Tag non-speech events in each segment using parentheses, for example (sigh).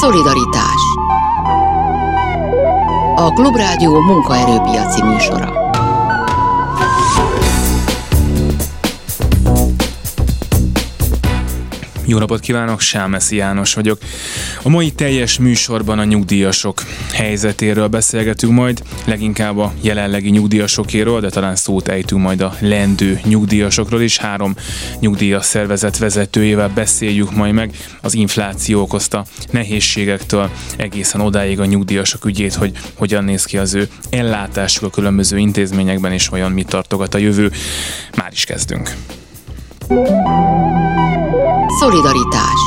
Szolidaritás. A Klubrádió munkaerőpiaci műsora Jó napot kívánok, Sámeszi János vagyok. A mai teljes műsorban a nyugdíjasok helyzetéről beszélgetünk majd, leginkább a jelenlegi nyugdíjasokéről, de talán szót ejtünk majd a lendő nyugdíjasokról is. Három nyugdíjas szervezet vezetőjével beszéljük majd meg az infláció okozta nehézségektől egészen odáig a nyugdíjasok ügyét, hogy hogyan néz ki az ő ellátásuk a különböző intézményekben, és olyan mit tartogat a jövő. Már is kezdünk. Szolidaritás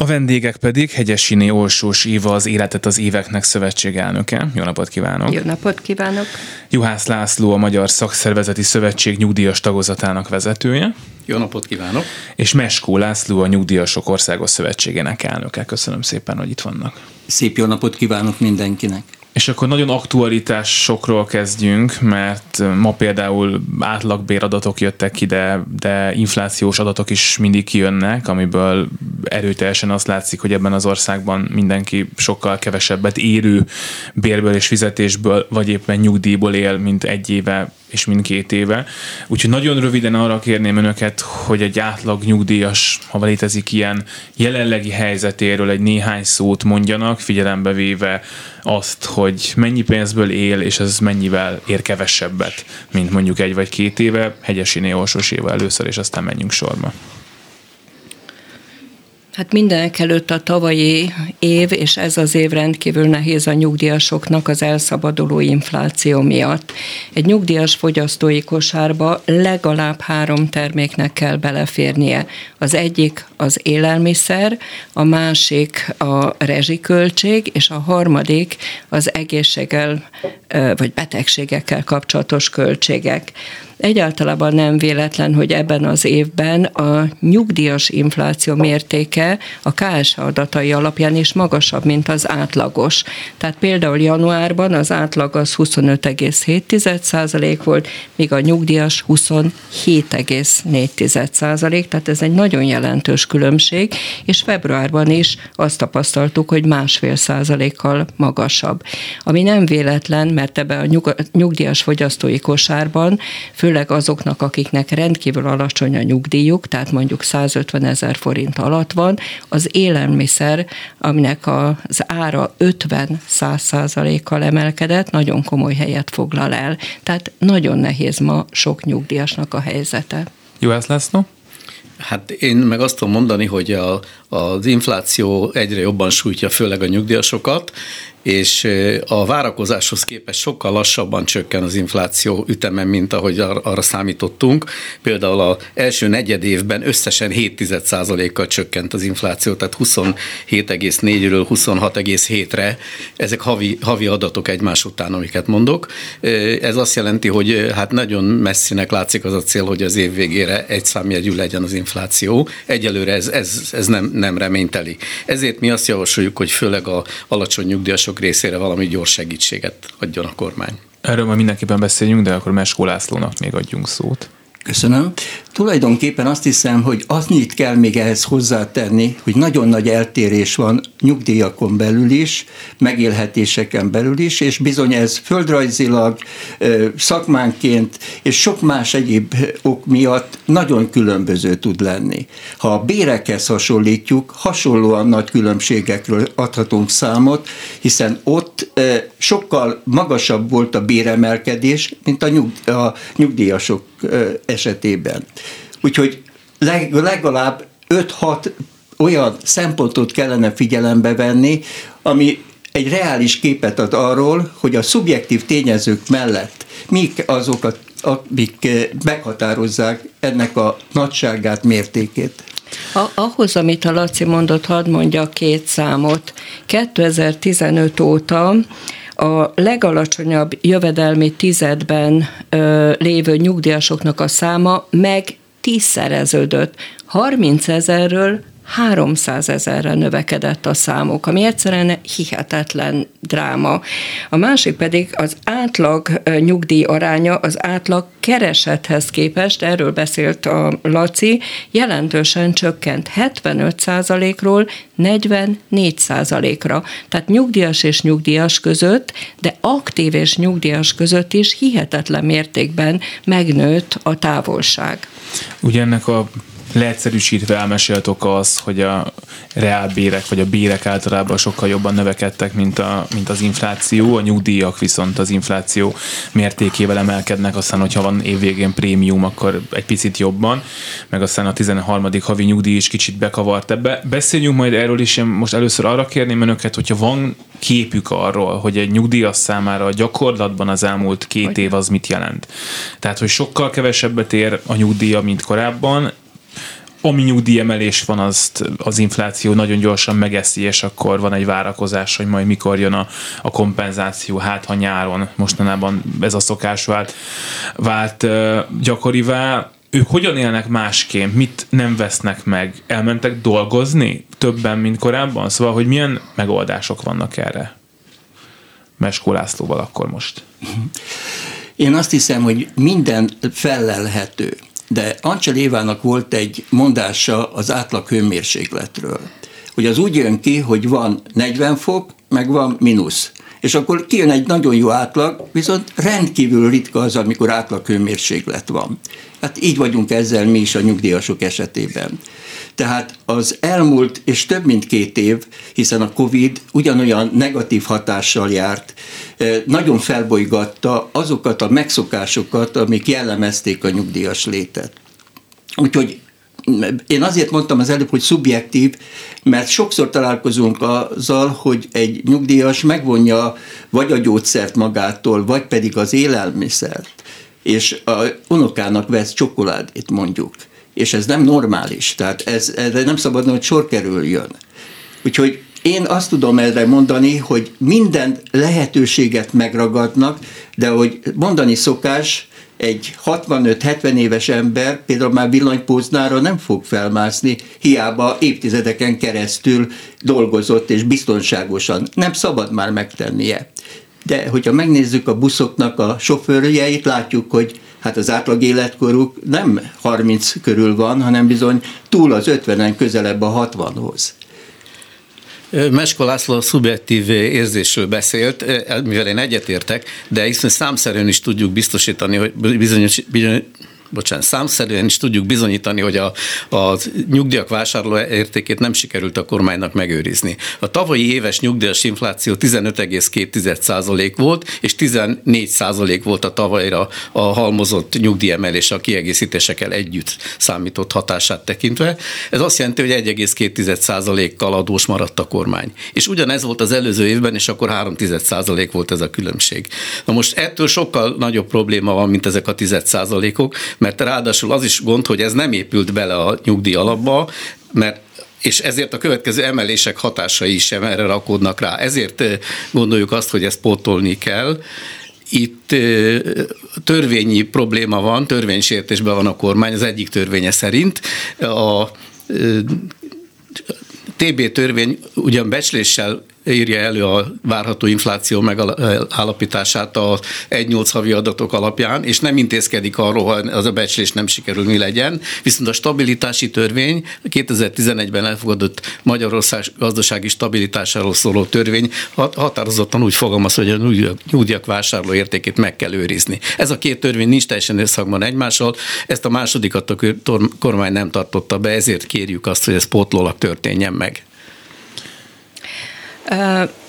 a vendégek pedig Hegyesiné Olsós Éva, az Életet az Éveknek szövetség elnöke. Jó napot kívánok! Jó napot kívánok! Juhász László, a Magyar Szakszervezeti Szövetség nyugdíjas tagozatának vezetője. Jó napot kívánok! És Meskó László, a Nyugdíjasok Országos Szövetségének elnöke. Köszönöm szépen, hogy itt vannak. Szép jó napot kívánok mindenkinek! És akkor nagyon aktualitásokról kezdjünk, mert ma például átlagbéradatok jöttek ki, de, de inflációs adatok is mindig kijönnek, amiből erőteljesen azt látszik, hogy ebben az országban mindenki sokkal kevesebbet érő bérből és fizetésből, vagy éppen nyugdíjból él, mint egy éve és mindkét éve. Úgyhogy nagyon röviden arra kérném önöket, hogy egy átlag nyugdíjas, ha létezik ilyen jelenlegi helyzetéről egy néhány szót mondjanak, figyelembe véve azt, hogy mennyi pénzből él, és ez mennyivel ér kevesebbet, mint mondjuk egy vagy két éve, Hegyesiné éve először, és aztán menjünk sorba. Hát mindenek előtt a tavalyi év, és ez az év rendkívül nehéz a nyugdíjasoknak az elszabaduló infláció miatt. Egy nyugdíjas fogyasztói kosárba legalább három terméknek kell beleférnie. Az egyik az élelmiszer, a másik a rezsiköltség, és a harmadik az egészséggel vagy betegségekkel kapcsolatos költségek. Egyáltalában nem véletlen, hogy ebben az évben a nyugdíjas infláció mértéke a KSH adatai alapján is magasabb, mint az átlagos. Tehát például januárban az átlag az 25,7% volt, míg a nyugdíjas 27,4%, tehát ez egy nagyon jelentős különbség, és februárban is azt tapasztaltuk, hogy másfél százalékkal magasabb. Ami nem véletlen, mert ebbe a nyugdíjas fogyasztói kosárban fő főleg azoknak, akiknek rendkívül alacsony a nyugdíjuk, tehát mondjuk 150 ezer forint alatt van, az élelmiszer, aminek az ára 50-100 százalékkal emelkedett, nagyon komoly helyet foglal el. Tehát nagyon nehéz ma sok nyugdíjasnak a helyzete. Juhász László? Hát én meg azt tudom mondani, hogy a, az infláció egyre jobban sújtja főleg a nyugdíjasokat, és a várakozáshoz képest sokkal lassabban csökken az infláció üteme, mint ahogy arra számítottunk. Például az első negyed évben összesen 7,1%-kal csökkent az infláció, tehát 27,4-ről 26,7-re. Ezek havi, havi adatok egymás után, amiket mondok. Ez azt jelenti, hogy hát nagyon messzinek látszik az a cél, hogy az év végére egy számjegyű legyen az infláció. Egyelőre ez, ez, ez nem, nem reményteli. Ezért mi azt javasoljuk, hogy főleg a alacsony nyugdíjasok mások részére valami gyors segítséget adjon a kormány. Erről már mindenképpen beszéljünk, de akkor Meskó Lászlónak még adjunk szót. Köszönöm. Tulajdonképpen azt hiszem, hogy annyit kell még ehhez hozzátenni, hogy nagyon nagy eltérés van nyugdíjakon belül is, megélhetéseken belül is, és bizony ez földrajzilag, szakmánként és sok más egyéb ok miatt nagyon különböző tud lenni. Ha a bérekhez hasonlítjuk, hasonlóan nagy különbségekről adhatunk számot, hiszen ott sokkal magasabb volt a béremelkedés, mint a, a nyugdíjasok esetében. Úgyhogy legalább 5-6 olyan szempontot kellene figyelembe venni, ami egy reális képet ad arról, hogy a szubjektív tényezők mellett mik azokat, amik meghatározzák ennek a nagyságát, mértékét. A, ahhoz, amit a Laci mondott, hadd mondja két számot. 2015 óta a legalacsonyabb jövedelmi tizedben ö, lévő nyugdíjasoknak a száma meg tízszereződött. 30 ezerről 300 ezerre növekedett a számok, ami egyszerűen hihetetlen dráma. A másik pedig az átlag nyugdíj aránya az átlag keresethez képest, erről beszélt a Laci, jelentősen csökkent 75% ról 44% ra Tehát nyugdíjas és nyugdíjas között, de aktív és nyugdíjas között is hihetetlen mértékben megnőtt a távolság. Ugye ennek a leegyszerűsítve elmesélt oka az, hogy a reálbérek vagy a bérek általában sokkal jobban növekedtek, mint, a, mint az infláció, a nyugdíjak viszont az infláció mértékével emelkednek, aztán, hogyha van évvégén prémium, akkor egy picit jobban, meg aztán a 13. havi nyugdíj is kicsit bekavart ebbe. Beszéljünk majd erről is, én most először arra kérném önöket, hogyha van képük arról, hogy egy nyugdíjas számára a gyakorlatban az elmúlt két év az mit jelent. Tehát, hogy sokkal kevesebbet ér a nyugdíja, mint korábban, ami nyugdíjemelés van, azt az infláció nagyon gyorsan megeszi, és akkor van egy várakozás, hogy majd mikor jön a, a kompenzáció, hát ha nyáron mostanában ez a szokás vált, vált gyakorivá. Ők hogyan élnek másként? Mit nem vesznek meg? Elmentek dolgozni többen, mint korábban? Szóval, hogy milyen megoldások vannak erre? Meskó Lászlóval akkor most. Én azt hiszem, hogy minden felelhető de Ancsel Évának volt egy mondása az átlag hőmérsékletről, hogy az úgy jön ki, hogy van 40 fok, meg van mínusz. És akkor kijön egy nagyon jó átlag, viszont rendkívül ritka az, amikor átlag hőmérséklet van. Hát így vagyunk ezzel mi is a nyugdíjasok esetében. Tehát az elmúlt és több mint két év, hiszen a Covid ugyanolyan negatív hatással járt, eh, nagyon felbolygatta azokat a megszokásokat, amik jellemezték a nyugdíjas létet. Úgyhogy én azért mondtam az előbb, hogy szubjektív, mert sokszor találkozunk azzal, hogy egy nyugdíjas megvonja vagy a gyógyszert magától, vagy pedig az élelmiszert, és a unokának vesz csokoládét mondjuk és ez nem normális, tehát ez, erre nem szabadna, hogy sor kerüljön. Úgyhogy én azt tudom erre mondani, hogy minden lehetőséget megragadnak, de hogy mondani szokás, egy 65-70 éves ember például már villanypóznára nem fog felmászni, hiába évtizedeken keresztül dolgozott és biztonságosan. Nem szabad már megtennie. De hogyha megnézzük a buszoknak a sofőrjeit, látjuk, hogy hát az átlag életkoruk nem 30 körül van, hanem bizony túl az 50-en közelebb a 60-hoz. Mesko László a szubjektív érzésről beszélt, mivel én egyetértek, de hiszen számszerűen is tudjuk biztosítani, hogy bizonyos, bizonyos bocsánat, számszerűen is tudjuk bizonyítani, hogy a, a nyugdíjak vásárló értékét nem sikerült a kormánynak megőrizni. A tavalyi éves nyugdíjas infláció 15,2% volt, és 14% volt a tavalyra a halmozott nyugdíjemelés a kiegészítésekkel együtt számított hatását tekintve. Ez azt jelenti, hogy 1,2%-kal adós maradt a kormány. És ugyanez volt az előző évben, és akkor 3% volt ez a különbség. Na most ettől sokkal nagyobb probléma van, mint ezek a 10%-ok, mert ráadásul az is gond, hogy ez nem épült bele a nyugdíj alapba, mert és ezért a következő emelések hatásai sem erre rakódnak rá. Ezért gondoljuk azt, hogy ezt pótolni kell. Itt törvényi probléma van, törvénysértésben van a kormány, az egyik törvénye szerint. A TB törvény ugyan becsléssel írja elő a várható infláció megállapítását a 1-8 havi adatok alapján, és nem intézkedik arról, hogy az a becslés nem sikerül, mi legyen. Viszont a stabilitási törvény, 2011-ben elfogadott Magyarország gazdasági stabilitásáról szóló törvény határozottan úgy fogalmaz, hogy a nyugdíjak vásárló értékét meg kell őrizni. Ez a két törvény nincs teljesen összhangban egymással, ezt a másodikat a kormány nem tartotta be, ezért kérjük azt, hogy ez pótlólag történjen meg.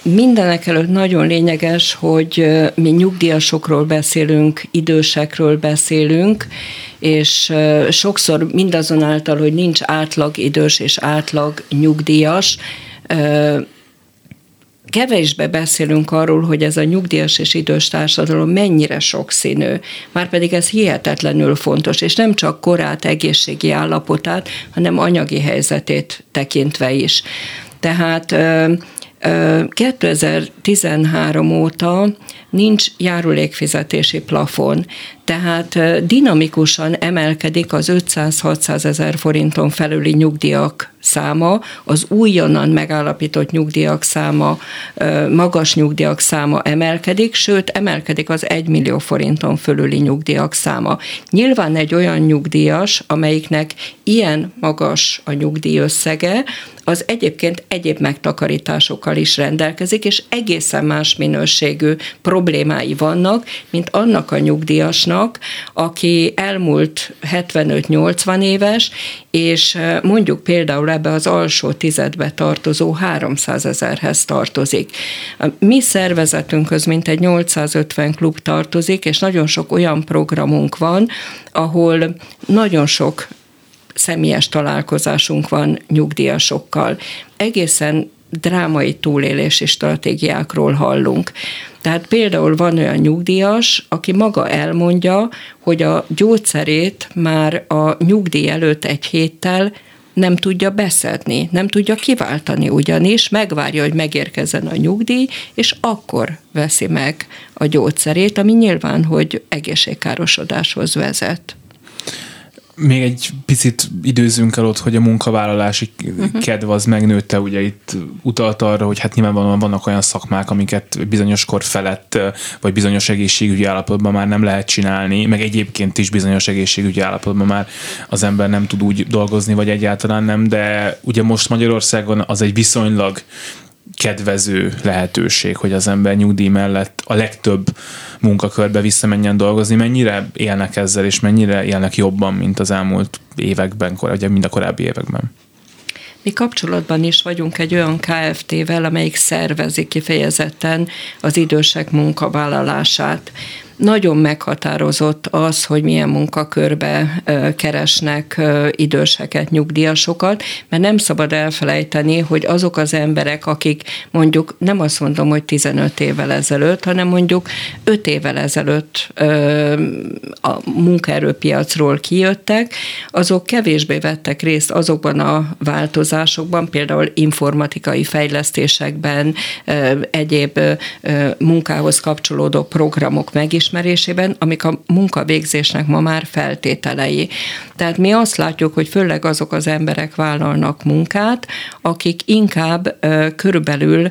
Mindenek előtt nagyon lényeges, hogy mi nyugdíjasokról beszélünk, idősekről beszélünk, és sokszor mindazonáltal, hogy nincs átlag idős és átlag nyugdíjas, kevésbe beszélünk arról, hogy ez a nyugdíjas és idős társadalom mennyire sokszínű. Márpedig ez hihetetlenül fontos, és nem csak korát, egészségi állapotát, hanem anyagi helyzetét tekintve is. Tehát 2013 óta nincs járulékfizetési plafon, tehát dinamikusan emelkedik az 500-600 ezer forinton felüli nyugdíjak száma, az újonnan megállapított nyugdíjak száma, magas nyugdíjak száma emelkedik, sőt emelkedik az 1 millió forinton fölüli nyugdíjak száma. Nyilván egy olyan nyugdíjas, amelyiknek ilyen magas a nyugdíj összege, az egyébként egyéb megtakarításokkal is rendelkezik, és egészen más minőségű problémái vannak, mint annak a nyugdíjasnak, aki elmúlt 75-80 éves, és mondjuk például ebbe az alsó tizedbe tartozó 300 ezerhez tartozik. A mi szervezetünkhöz mintegy 850 klub tartozik, és nagyon sok olyan programunk van, ahol nagyon sok személyes találkozásunk van nyugdíjasokkal. Egészen drámai túlélési stratégiákról hallunk. Tehát például van olyan nyugdíjas, aki maga elmondja, hogy a gyógyszerét már a nyugdíj előtt egy héttel nem tudja beszedni, nem tudja kiváltani, ugyanis megvárja, hogy megérkezzen a nyugdíj, és akkor veszi meg a gyógyszerét, ami nyilván, hogy egészségkárosodáshoz vezet még egy picit időzünk el ott, hogy a munkavállalási uh-huh. kedv az megnőtte, ugye itt utalt arra, hogy hát nyilvánvalóan vannak olyan szakmák, amiket bizonyos kor felett, vagy bizonyos egészségügyi állapotban már nem lehet csinálni, meg egyébként is bizonyos egészségügyi állapotban már az ember nem tud úgy dolgozni, vagy egyáltalán nem, de ugye most Magyarországon az egy viszonylag kedvező lehetőség, hogy az ember nyugdíj mellett a legtöbb munkakörbe visszamenjen dolgozni. Mennyire élnek ezzel, és mennyire élnek jobban, mint az elmúlt években, vagy mind a korábbi években? Mi kapcsolatban is vagyunk egy olyan KFT-vel, amelyik szervezi kifejezetten az idősek munkavállalását nagyon meghatározott az, hogy milyen munkakörbe keresnek időseket, nyugdíjasokat, mert nem szabad elfelejteni, hogy azok az emberek, akik mondjuk nem azt mondom, hogy 15 évvel ezelőtt, hanem mondjuk 5 évvel ezelőtt a munkaerőpiacról kijöttek, azok kevésbé vettek részt azokban a változásokban, például informatikai fejlesztésekben, egyéb munkához kapcsolódó programok megismerésében, felismerésében, amik a munkavégzésnek ma már feltételei. Tehát mi azt látjuk, hogy főleg azok az emberek vállalnak munkát, akik inkább körülbelül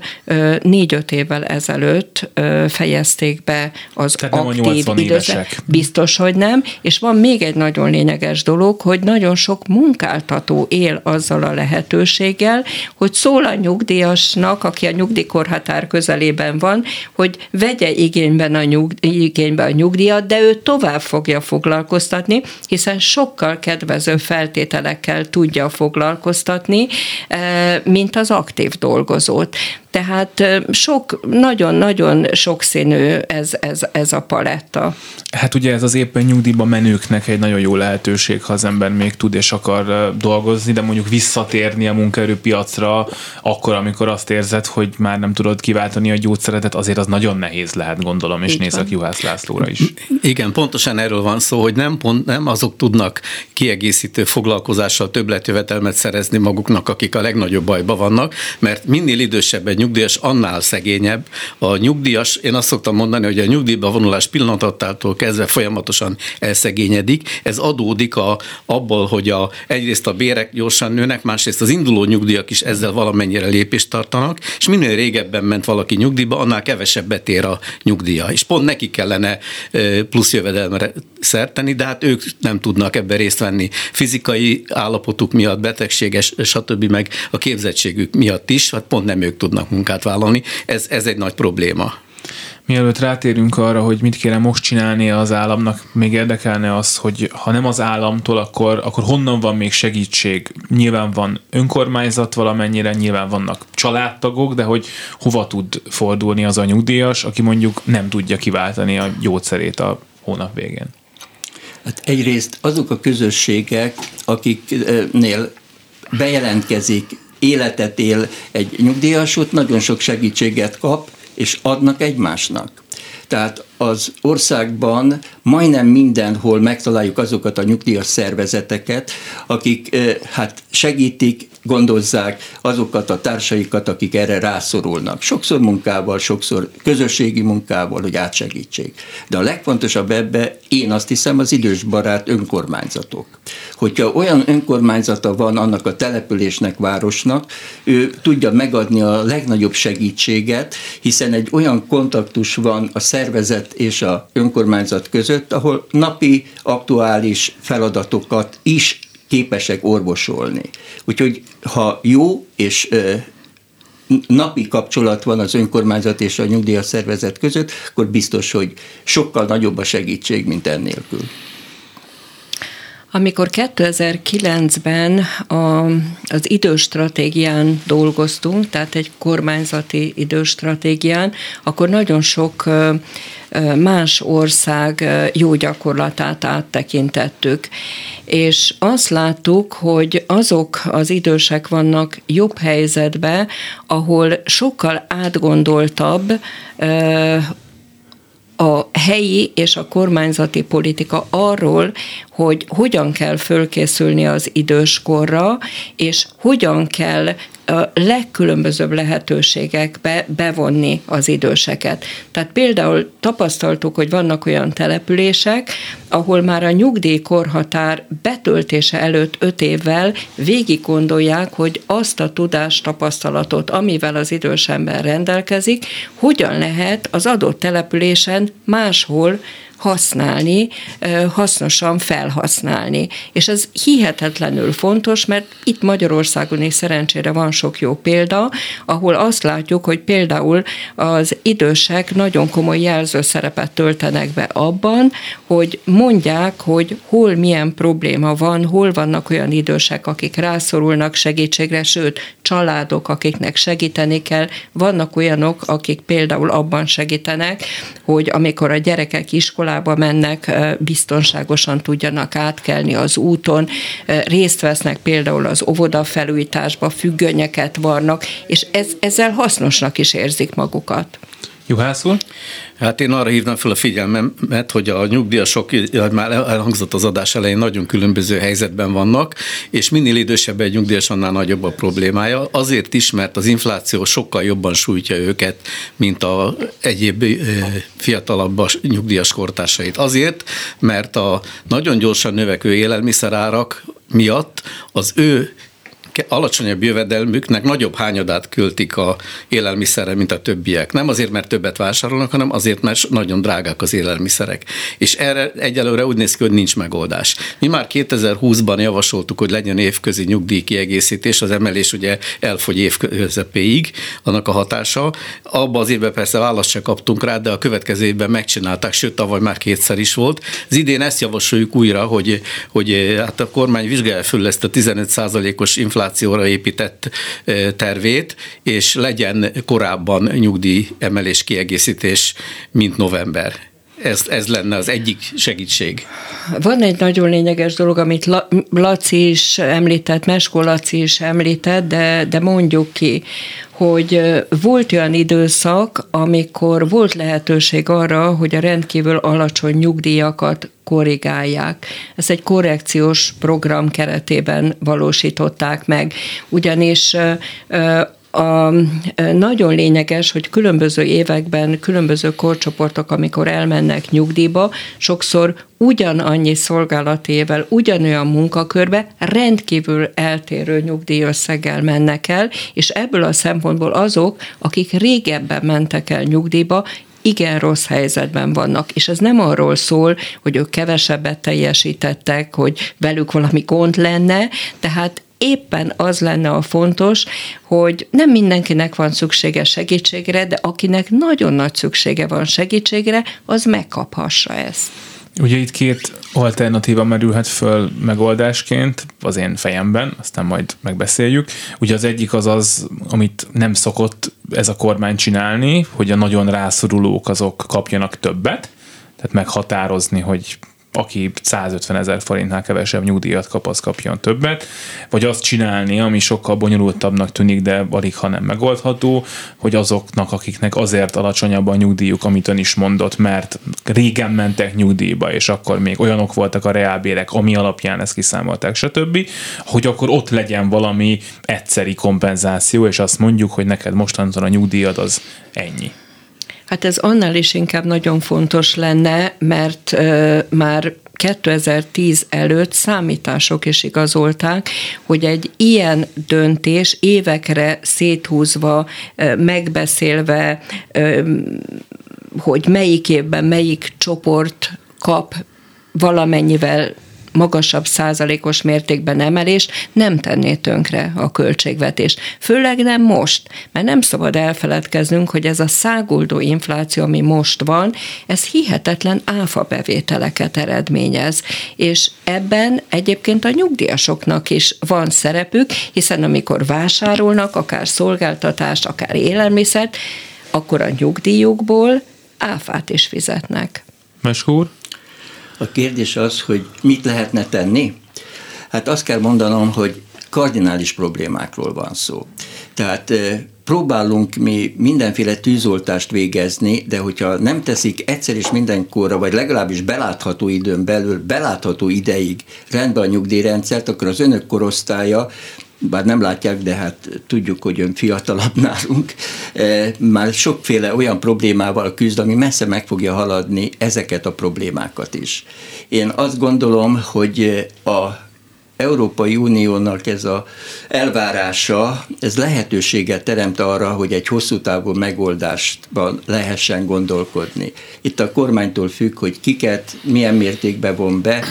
négy-öt évvel ezelőtt fejezték be az Tehát aktív időszak. Biztos, hogy nem. És van még egy nagyon lényeges dolog, hogy nagyon sok munkáltató él azzal a lehetőséggel, hogy szól a nyugdíjasnak, aki a nyugdíjkorhatár közelében van, hogy vegye igényben a nyugdíj, igénybe a nyugdíjat, de ő tovább fogja foglalkoztatni, hiszen sokkal kedvező feltételekkel tudja foglalkoztatni, eh, mint az aktív dolgozót. Tehát sok, nagyon-nagyon sokszínű ez, ez, ez a paletta. Hát ugye ez az éppen nyugdíjban menőknek egy nagyon jó lehetőség, ha az ember még tud és akar dolgozni, de mondjuk visszatérni a munkaerőpiacra akkor, amikor azt érzed, hogy már nem tudod kiváltani a gyógyszeretet, azért az nagyon nehéz lehet, gondolom, és nézek Juhász Lászlóra is. Igen, pontosan erről van szó, hogy nem, pont, nem azok tudnak kiegészítő foglalkozással többletjövetelmet szerezni maguknak, akik a legnagyobb bajban vannak, mert minél idősebb egy nyugdíjas annál szegényebb. A nyugdíjas, én azt szoktam mondani, hogy a nyugdíjba vonulás pillanatától kezdve folyamatosan elszegényedik. Ez adódik a, abból, hogy a, egyrészt a bérek gyorsan nőnek, másrészt az induló nyugdíjak is ezzel valamennyire lépést tartanak, és minél régebben ment valaki nyugdíjba, annál kevesebbet ér a nyugdíja. És pont neki kellene plusz jövedelmere szerteni, de hát ők nem tudnak ebben részt venni. Fizikai állapotuk miatt, betegséges, stb. meg a képzettségük miatt is, hát pont nem ők tudnak munkát vállalni. Ez, ez egy nagy probléma. Mielőtt rátérünk arra, hogy mit kéne most csinálni az államnak, még érdekelne az, hogy ha nem az államtól, akkor, akkor honnan van még segítség? Nyilván van önkormányzat valamennyire, nyilván vannak családtagok, de hogy hova tud fordulni az a nyugdíjas, aki mondjuk nem tudja kiváltani a gyógyszerét a hónap végén? Hát egyrészt azok a közösségek, akiknél bejelentkezik életet él egy nyugdíjas, ott nagyon sok segítséget kap, és adnak egymásnak. Tehát az országban majdnem mindenhol megtaláljuk azokat a nyugdíjas szervezeteket, akik hát segítik, gondozzák azokat a társaikat, akik erre rászorulnak. Sokszor munkával, sokszor közösségi munkával, hogy átsegítsék. De a legfontosabb ebbe, én azt hiszem, az idősbarát önkormányzatok. Hogyha olyan önkormányzata van annak a településnek, városnak, ő tudja megadni a legnagyobb segítséget, hiszen egy olyan kontaktus van a szervezet és a önkormányzat között, ahol napi aktuális feladatokat is képesek orvosolni. Úgyhogy ha jó és napi kapcsolat van az önkormányzat és a nyugdíjas szervezet között, akkor biztos, hogy sokkal nagyobb a segítség, mint ennélkül. Amikor 2009-ben a, az időstratégián dolgoztunk, tehát egy kormányzati időstratégián, akkor nagyon sok más ország jó gyakorlatát áttekintettük. És azt láttuk, hogy azok az idősek vannak jobb helyzetbe, ahol sokkal átgondoltabb a helyi és a kormányzati politika arról, hogy hogyan kell fölkészülni az időskorra, és hogyan kell a legkülönbözőbb lehetőségekbe bevonni az időseket. Tehát például tapasztaltuk, hogy vannak olyan települések, ahol már a nyugdíjkorhatár betöltése előtt öt évvel végig gondolják, hogy azt a tudást, tapasztalatot, amivel az idős ember rendelkezik, hogyan lehet az adott településen máshol használni, hasznosan felhasználni. És ez hihetetlenül fontos, mert itt Magyarországon is szerencsére van sok jó példa, ahol azt látjuk, hogy például az idősek nagyon komoly jelző szerepet töltenek be abban, hogy mondják, hogy hol milyen probléma van, hol vannak olyan idősek, akik rászorulnak segítségre, sőt, családok, akiknek segíteni kell, vannak olyanok, akik például abban segítenek, hogy amikor a gyerekek iskolába iskolába mennek, biztonságosan tudjanak átkelni az úton, részt vesznek például az óvoda felújításba, függönyeket varnak, és ez, ezzel hasznosnak is érzik magukat. Juhász úr? Hát én arra hívnám fel a figyelmemet, hogy a nyugdíjasok, már elhangzott az adás elején, nagyon különböző helyzetben vannak, és minél idősebb egy nyugdíjas, annál nagyobb a problémája. Azért is, mert az infláció sokkal jobban sújtja őket, mint a egyéb fiatalabb nyugdíjas kortársait. Azért, mert a nagyon gyorsan növekvő élelmiszerárak miatt az ő alacsonyabb jövedelmüknek nagyobb hányadát költik a élelmiszerre, mint a többiek. Nem azért, mert többet vásárolnak, hanem azért, mert nagyon drágák az élelmiszerek. És erre egyelőre úgy néz ki, hogy nincs megoldás. Mi már 2020-ban javasoltuk, hogy legyen évközi nyugdíj kiegészítés, az emelés ugye elfogy év közepéig, annak a hatása. Abba az évben persze választ se kaptunk rá, de a következő évben megcsinálták, sőt tavaly már kétszer is volt. Az idén ezt javasoljuk újra, hogy, hogy hát a kormány vizsgálja föl ezt a 15%-os infláció inflációra épített tervét, és legyen korábban nyugdíj emelés kiegészítés, mint november. Ez, ez lenne az egyik segítség. Van egy nagyon lényeges dolog, amit Laci is említett, Meskó Laci is említett, de, de mondjuk ki, hogy volt olyan időszak, amikor volt lehetőség arra, hogy a rendkívül alacsony nyugdíjakat korrigálják. Ezt egy korrekciós program keretében valósították meg, ugyanis a, nagyon lényeges, hogy különböző években különböző korcsoportok, amikor elmennek nyugdíjba, sokszor ugyanannyi szolgálatével, ugyanolyan munkakörbe rendkívül eltérő nyugdíjösszeggel mennek el, és ebből a szempontból azok, akik régebben mentek el nyugdíjba, igen rossz helyzetben vannak, és ez nem arról szól, hogy ők kevesebbet teljesítettek, hogy velük valami gond lenne, tehát éppen az lenne a fontos, hogy nem mindenkinek van szüksége segítségre, de akinek nagyon nagy szüksége van segítségre, az megkaphassa ezt. Ugye itt két alternatíva merülhet föl megoldásként az én fejemben, aztán majd megbeszéljük. Ugye az egyik az az, amit nem szokott ez a kormány csinálni, hogy a nagyon rászorulók azok kapjanak többet, tehát meghatározni, hogy aki 150 ezer forintnál kevesebb nyugdíjat kap, az kapjon többet, vagy azt csinálni, ami sokkal bonyolultabbnak tűnik, de alig ha nem megoldható, hogy azoknak, akiknek azért alacsonyabb a nyugdíjuk, amit ön is mondott, mert régen mentek nyugdíjba, és akkor még olyanok voltak a reálbérek, ami alapján ezt kiszámolták, stb., hogy akkor ott legyen valami egyszeri kompenzáció, és azt mondjuk, hogy neked mostantól a nyugdíjad az ennyi. Hát ez annál is inkább nagyon fontos lenne, mert uh, már 2010 előtt számítások is igazolták, hogy egy ilyen döntés évekre széthúzva, megbeszélve, hogy melyik évben melyik csoport kap valamennyivel magasabb százalékos mértékben emelés nem tenné tönkre a költségvetést. Főleg nem most, mert nem szabad elfeledkeznünk, hogy ez a száguldó infláció, ami most van, ez hihetetlen áfa bevételeket eredményez. És ebben egyébként a nyugdíjasoknak is van szerepük, hiszen amikor vásárolnak, akár szolgáltatást, akár élelmiszert, akkor a nyugdíjukból áfát is fizetnek. Meskúr? A kérdés az, hogy mit lehetne tenni? Hát azt kell mondanom, hogy kardinális problémákról van szó. Tehát próbálunk mi mindenféle tűzoltást végezni, de hogyha nem teszik egyszer is mindenkorra, vagy legalábbis belátható időn belül, belátható ideig rendben a nyugdíjrendszert, akkor az önök korosztálya bár nem látják, de hát tudjuk, hogy ön fiatalabb nálunk, e, már sokféle olyan problémával küzd, ami messze meg fogja haladni ezeket a problémákat is. Én azt gondolom, hogy a Európai Uniónak ez a elvárása, ez lehetőséget teremt arra, hogy egy hosszú távú megoldástban lehessen gondolkodni. Itt a kormánytól függ, hogy kiket milyen mértékben von be,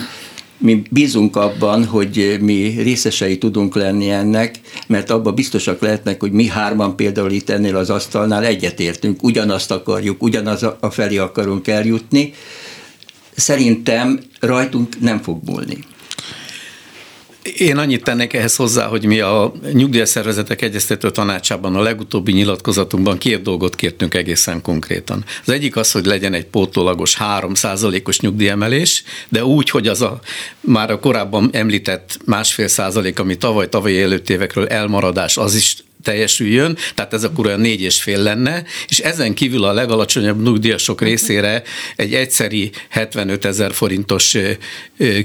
mi bízunk abban, hogy mi részesei tudunk lenni ennek, mert abban biztosak lehetnek, hogy mi hárman például itt ennél az asztalnál egyetértünk, ugyanazt akarjuk, ugyanaz a felé akarunk eljutni. Szerintem rajtunk nem fog múlni. Én annyit tennék ehhez hozzá, hogy mi a nyugdíjszervezetek egyeztető tanácsában a legutóbbi nyilatkozatunkban két dolgot kértünk egészen konkrétan. Az egyik az, hogy legyen egy pótlólagos 3%-os nyugdíjemelés, de úgy, hogy az a már a korábban említett másfél százalék, ami tavaly, tavalyi előtt évekről elmaradás, az is teljesüljön, tehát ez akkor olyan négy és fél lenne, és ezen kívül a legalacsonyabb nyugdíjasok részére egy egyszeri 75 ezer forintos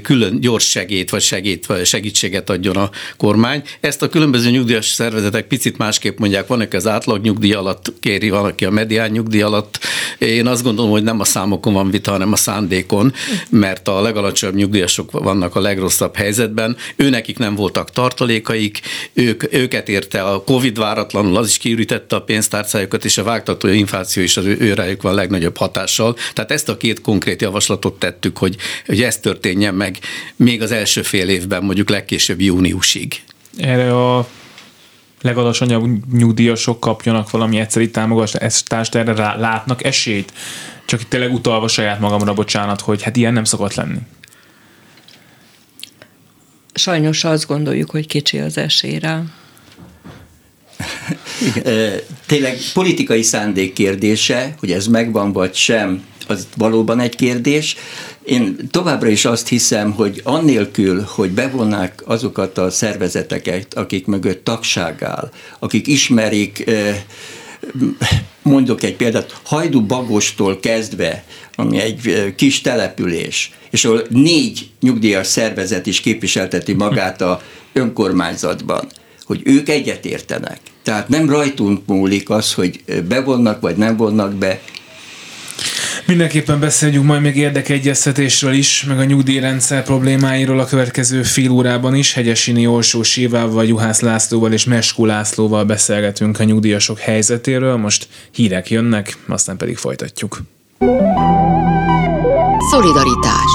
külön gyors segét vagy segít, vagy segítséget adjon a kormány. Ezt a különböző nyugdíjas szervezetek picit másképp mondják, van, aki az átlag nyugdíj alatt kéri, van, aki a medián nyugdíj alatt. Én azt gondolom, hogy nem a számokon van vita, hanem a szándékon, mert a legalacsonyabb nyugdíjasok vannak a legrosszabb helyzetben. Őnekik nem voltak tartalékaik, ők, őket érte a COVID váratlanul az is kiürítette a pénztárcájukat, és a vágtató infláció is az ő, ő rájuk van a legnagyobb hatással. Tehát ezt a két konkrét javaslatot tettük, hogy, hogy ez történjen meg még az első fél évben, mondjuk legkésőbb júniusig. Erre a legalacsonyabb nyugdíjasok kapjanak valami egyszeri támogatást, erre rá, látnak esélyt? Csak itt tényleg utalva saját magamra, bocsánat, hogy hát ilyen nem szokott lenni. Sajnos azt gondoljuk, hogy kicsi az esély rá. Tényleg politikai szándék kérdése, hogy ez megvan vagy sem, az valóban egy kérdés. Én továbbra is azt hiszem, hogy annélkül, hogy bevonnák azokat a szervezeteket, akik mögött tagság áll, akik ismerik mondok egy példát, Hajdu Bagostól kezdve, ami egy kis település, és ahol négy nyugdíjas szervezet is képviselteti magát a önkormányzatban hogy ők egyetértenek. Tehát nem rajtunk múlik az, hogy bevonnak vagy nem vonnak be, Mindenképpen beszéljünk majd még érdekegyeztetésről is, meg a nyugdíjrendszer problémáiról a következő fél órában is. Hegyesini Olsó Sívával, Juhász Lászlóval és Meskú Lászlóval beszélgetünk a nyugdíjasok helyzetéről. Most hírek jönnek, aztán pedig folytatjuk. Szolidaritás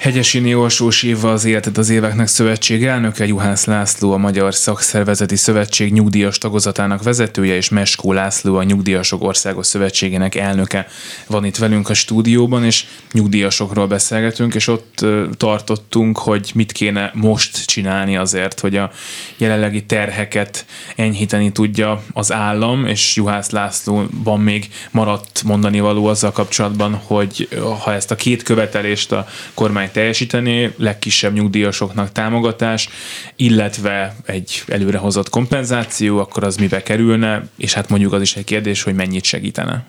Hegyesini Orsós Éva az Életed az Éveknek Szövetség elnöke, Juhász László a Magyar Szakszervezeti Szövetség nyugdíjas tagozatának vezetője, és Meskó László a Nyugdíjasok Országos Szövetségének elnöke van itt velünk a stúdióban, és nyugdíjasokról beszélgetünk, és ott tartottunk, hogy mit kéne most csinálni azért, hogy a jelenlegi terheket enyhíteni tudja az állam, és Juhász László van még maradt mondani való azzal kapcsolatban, hogy ha ezt a két követelést a kormány teljesíteni, legkisebb nyugdíjasoknak támogatás, illetve egy előrehozott kompenzáció, akkor az mibe kerülne, és hát mondjuk az is egy kérdés, hogy mennyit segítene.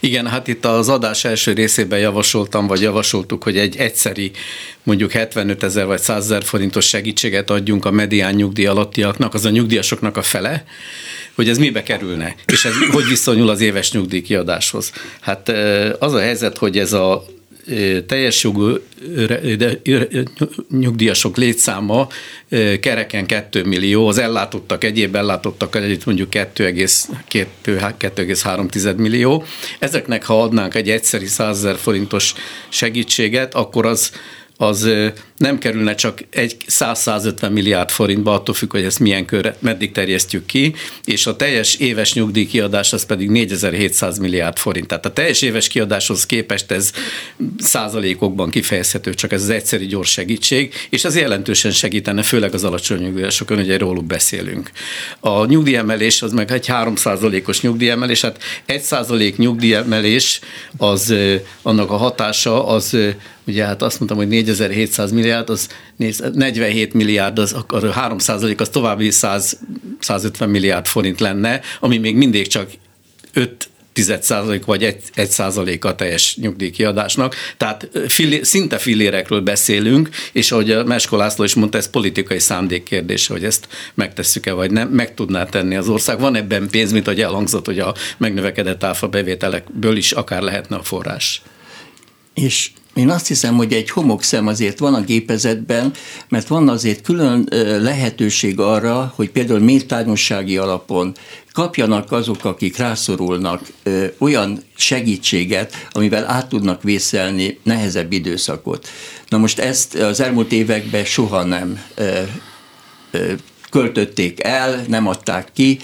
Igen, hát itt az adás első részében javasoltam, vagy javasoltuk, hogy egy egyszeri mondjuk 75 ezer vagy 100 ezer forintos segítséget adjunk a medián nyugdíj alattiaknak, az a nyugdíjasoknak a fele, hogy ez mibe kerülne, és ez hogy viszonyul az éves nyugdíjkiadáshoz. Hát az a helyzet, hogy ez a teljes jogú nyugdíjasok létszáma kereken 2 millió, az ellátottak, egyéb ellátottak együtt mondjuk 2,3 millió. Ezeknek, ha adnánk egy egyszeri 100 ezer forintos segítséget, akkor az az nem kerülne csak egy 100-150 milliárd forintba, attól függ, hogy ezt milyen körre, meddig terjesztjük ki, és a teljes éves nyugdíj kiadás az pedig 4700 milliárd forint. Tehát a teljes éves kiadáshoz képest ez százalékokban kifejezhető, csak ez az egyszerű gyors segítség, és ez jelentősen segítene, főleg az alacsony nyugdíjasokon, ugye róluk beszélünk. A nyugdíjemelés az meg egy 3 os nyugdíjemelés, hát 1 százalék nyugdíjemelés az annak a hatása az ugye hát azt mondtam, hogy 4700 milliárd, az 47 milliárd, az akkor 3% az további 100, 150 milliárd forint lenne, ami még mindig csak 5 tized százalék vagy egy, egy százalék a teljes nyugdíjkiadásnak. Tehát fillé, szinte fillérekről beszélünk, és ahogy a Mesko László is mondta, ez politikai szándék kérdése, hogy ezt megtesszük-e, vagy nem, meg tudná tenni az ország. Van ebben pénz, mint ahogy elhangzott, hogy a megnövekedett áfa bevételekből is akár lehetne a forrás. És én azt hiszem, hogy egy homokszem azért van a gépezetben, mert van azért külön lehetőség arra, hogy például méltányossági alapon kapjanak azok, akik rászorulnak olyan segítséget, amivel át tudnak vészelni nehezebb időszakot. Na most ezt az elmúlt években soha nem költötték el, nem adták ki,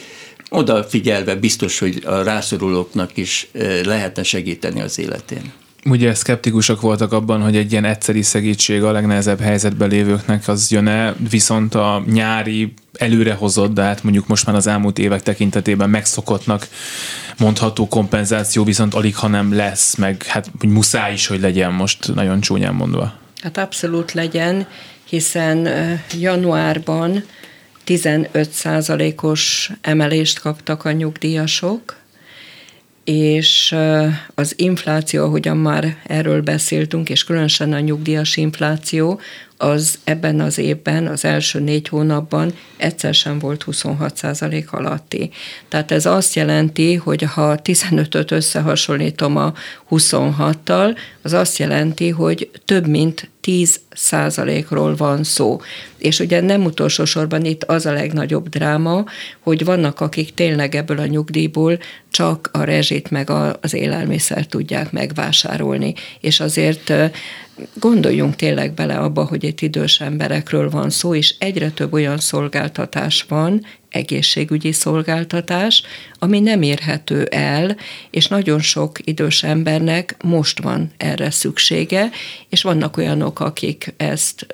odafigyelve biztos, hogy a rászorulóknak is lehetne segíteni az életén ugye szkeptikusak voltak abban, hogy egy ilyen egyszeri segítség a legnehezebb helyzetben lévőknek az jön-e, viszont a nyári előrehozott, de hát mondjuk most már az elmúlt évek tekintetében megszokottnak mondható kompenzáció viszont alig, ha nem lesz, meg hát muszáj is, hogy legyen most nagyon csúnyán mondva. Hát abszolút legyen, hiszen januárban 15%-os emelést kaptak a nyugdíjasok, és az infláció, ahogyan már erről beszéltünk, és különösen a nyugdíjas infláció, az ebben az évben, az első négy hónapban egyszer sem volt 26% alatti. Tehát ez azt jelenti, hogy ha 15-öt összehasonlítom a 26-tal, az azt jelenti, hogy több mint 10 százalékról van szó. És ugye nem utolsó sorban itt az a legnagyobb dráma, hogy vannak, akik tényleg ebből a nyugdíjból csak a rezsit meg az élelmiszer tudják megvásárolni. És azért gondoljunk tényleg bele abba, hogy itt idős emberekről van szó, és egyre több olyan szolgáltatás van, egészségügyi szolgáltatás, ami nem érhető el, és nagyon sok idős embernek most van erre szüksége, és vannak olyanok, akik ezt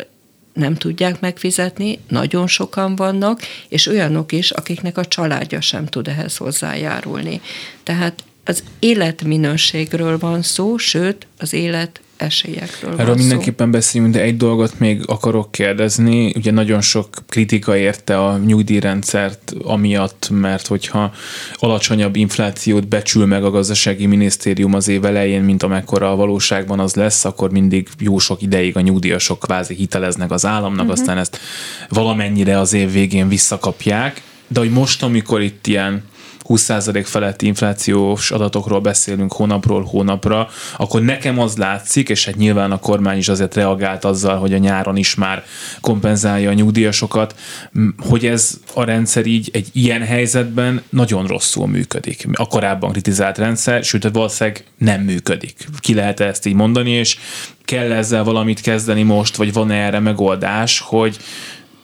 nem tudják megfizetni, nagyon sokan vannak, és olyanok is, akiknek a családja sem tud ehhez hozzájárulni. Tehát az életminőségről van szó, sőt, az élet esélyekről Erről mindenképpen beszélünk, de egy dolgot még akarok kérdezni. Ugye nagyon sok kritika érte a nyugdíjrendszert amiatt, mert hogyha alacsonyabb inflációt becsül meg a gazdasági minisztérium az év elején, mint amekkora a valóságban az lesz, akkor mindig jó sok ideig a nyugdíjasok kvázi hiteleznek az államnak, uh-huh. aztán ezt valamennyire az év végén visszakapják. De hogy most, amikor itt ilyen 20% feletti inflációs adatokról beszélünk hónapról hónapra, akkor nekem az látszik, és hát nyilván a kormány is azért reagált azzal, hogy a nyáron is már kompenzálja a nyugdíjasokat, hogy ez a rendszer így egy ilyen helyzetben nagyon rosszul működik. A korábban kritizált rendszer, sőt, valószínűleg nem működik. Ki lehet ezt így mondani, és kell ezzel valamit kezdeni most, vagy van erre megoldás, hogy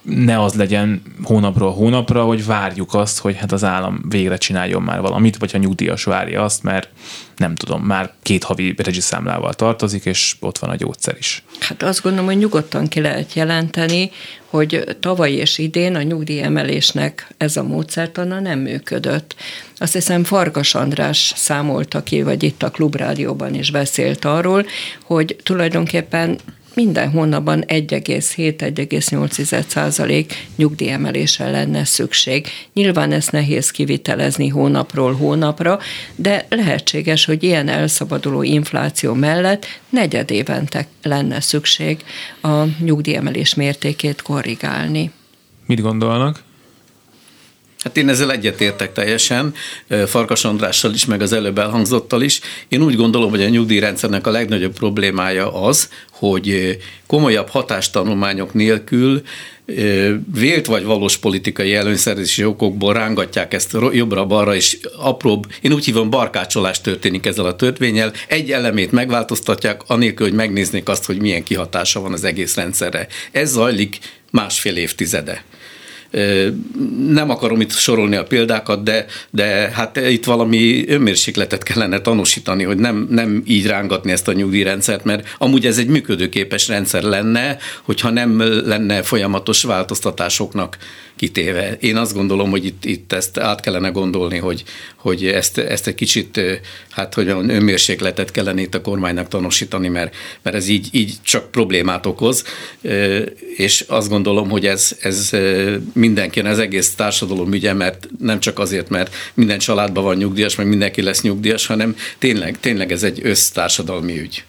ne az legyen hónapról hónapra, hogy várjuk azt, hogy hát az állam végre csináljon már valamit, vagy a nyugdíjas várja azt, mert nem tudom, már két havi rezsiszámlával tartozik, és ott van a gyógyszer is. Hát azt gondolom, hogy nyugodtan ki lehet jelenteni, hogy tavaly és idén a nyugdíjemelésnek ez a módszertana nem működött. Azt hiszem Farkas András számolta ki, vagy itt a Klubrádióban is beszélt arról, hogy tulajdonképpen minden hónapban 1,7-1,8 százalék nyugdíjemelésre lenne szükség. Nyilván ezt nehéz kivitelezni hónapról hónapra, de lehetséges, hogy ilyen elszabaduló infláció mellett negyed évente lenne szükség a nyugdíjemelés mértékét korrigálni. Mit gondolnak? Hát én ezzel egyetértek teljesen, Farkas Andrással is, meg az előbb elhangzottal is. Én úgy gondolom, hogy a nyugdíjrendszernek a legnagyobb problémája az, hogy komolyabb hatástanulmányok nélkül vélt vagy valós politikai előnyszerzési okokból rángatják ezt jobbra-balra, és apróbb, én úgy hívom, barkácsolás történik ezzel a törvényel. Egy elemét megváltoztatják, anélkül, hogy megnéznék azt, hogy milyen kihatása van az egész rendszerre. Ez zajlik másfél évtizede. Nem akarom itt sorolni a példákat, de, de hát itt valami önmérsékletet kellene tanúsítani, hogy nem, nem így rángatni ezt a nyugdíjrendszert, mert amúgy ez egy működőképes rendszer lenne, hogyha nem lenne folyamatos változtatásoknak kitéve. Én azt gondolom, hogy itt, itt ezt át kellene gondolni, hogy, hogy ezt, ezt egy kicsit, hát hogy önmérsékletet kellene itt a kormánynak tanúsítani, mert, mert ez így, így csak problémát okoz, és azt gondolom, hogy ez, ez mindenki, az egész társadalom ügye, mert nem csak azért, mert minden családban van nyugdíjas, meg mindenki lesz nyugdíjas, hanem tényleg, tényleg ez egy össztársadalmi ügy.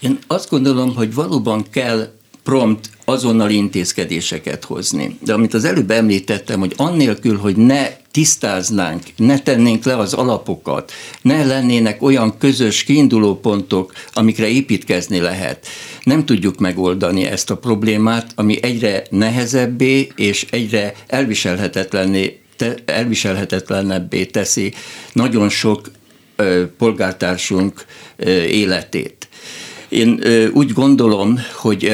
Én azt gondolom, hogy valóban kell prompt azonnal intézkedéseket hozni. De amit az előbb említettem, hogy annélkül, hogy ne tisztáznánk, ne tennénk le az alapokat, ne lennének olyan közös kiindulópontok, amikre építkezni lehet. Nem tudjuk megoldani ezt a problémát, ami egyre nehezebbé és egyre elviselhetetlenné elviselhetetlenebbé teszi nagyon sok ö, polgártársunk ö, életét. Én ö, úgy gondolom, hogy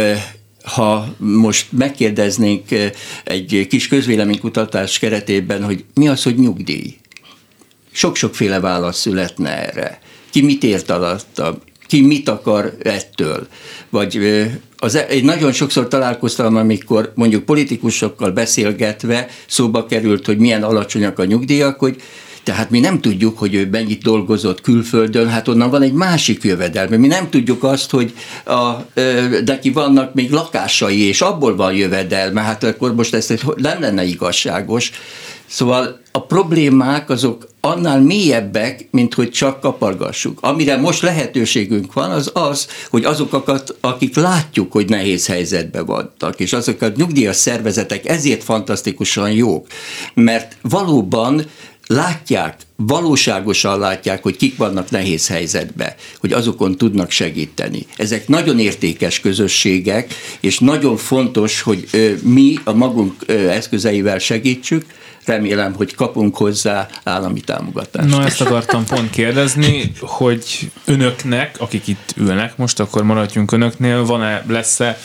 ha most megkérdeznénk eh, egy kis közvéleménykutatás keretében, hogy mi az, hogy nyugdíj? Sok-sokféle válasz születne erre. Ki mit ért alatta? Ki mit akar ettől? Vagy eh, az, e- én nagyon sokszor találkoztam, amikor mondjuk politikusokkal beszélgetve szóba került, hogy milyen alacsonyak a nyugdíjak, hogy tehát mi nem tudjuk, hogy ő mennyit dolgozott külföldön, hát onnan van egy másik jövedelme. Mi nem tudjuk azt, hogy a, neki vannak még lakásai, és abból van jövedelme, hát akkor most ez nem lenne igazságos. Szóval a problémák azok annál mélyebbek, mint hogy csak kapargassuk. Amire most lehetőségünk van, az az, hogy azokat, akik látjuk, hogy nehéz helyzetben vannak, és azok a nyugdíjas szervezetek ezért fantasztikusan jók, mert valóban látják, valóságosan látják, hogy kik vannak nehéz helyzetbe, hogy azokon tudnak segíteni. Ezek nagyon értékes közösségek, és nagyon fontos, hogy mi a magunk eszközeivel segítsük, remélem, hogy kapunk hozzá állami támogatást. Na, ezt akartam pont kérdezni, hogy önöknek, akik itt ülnek most, akkor maradjunk önöknél, van-e, lesz-e,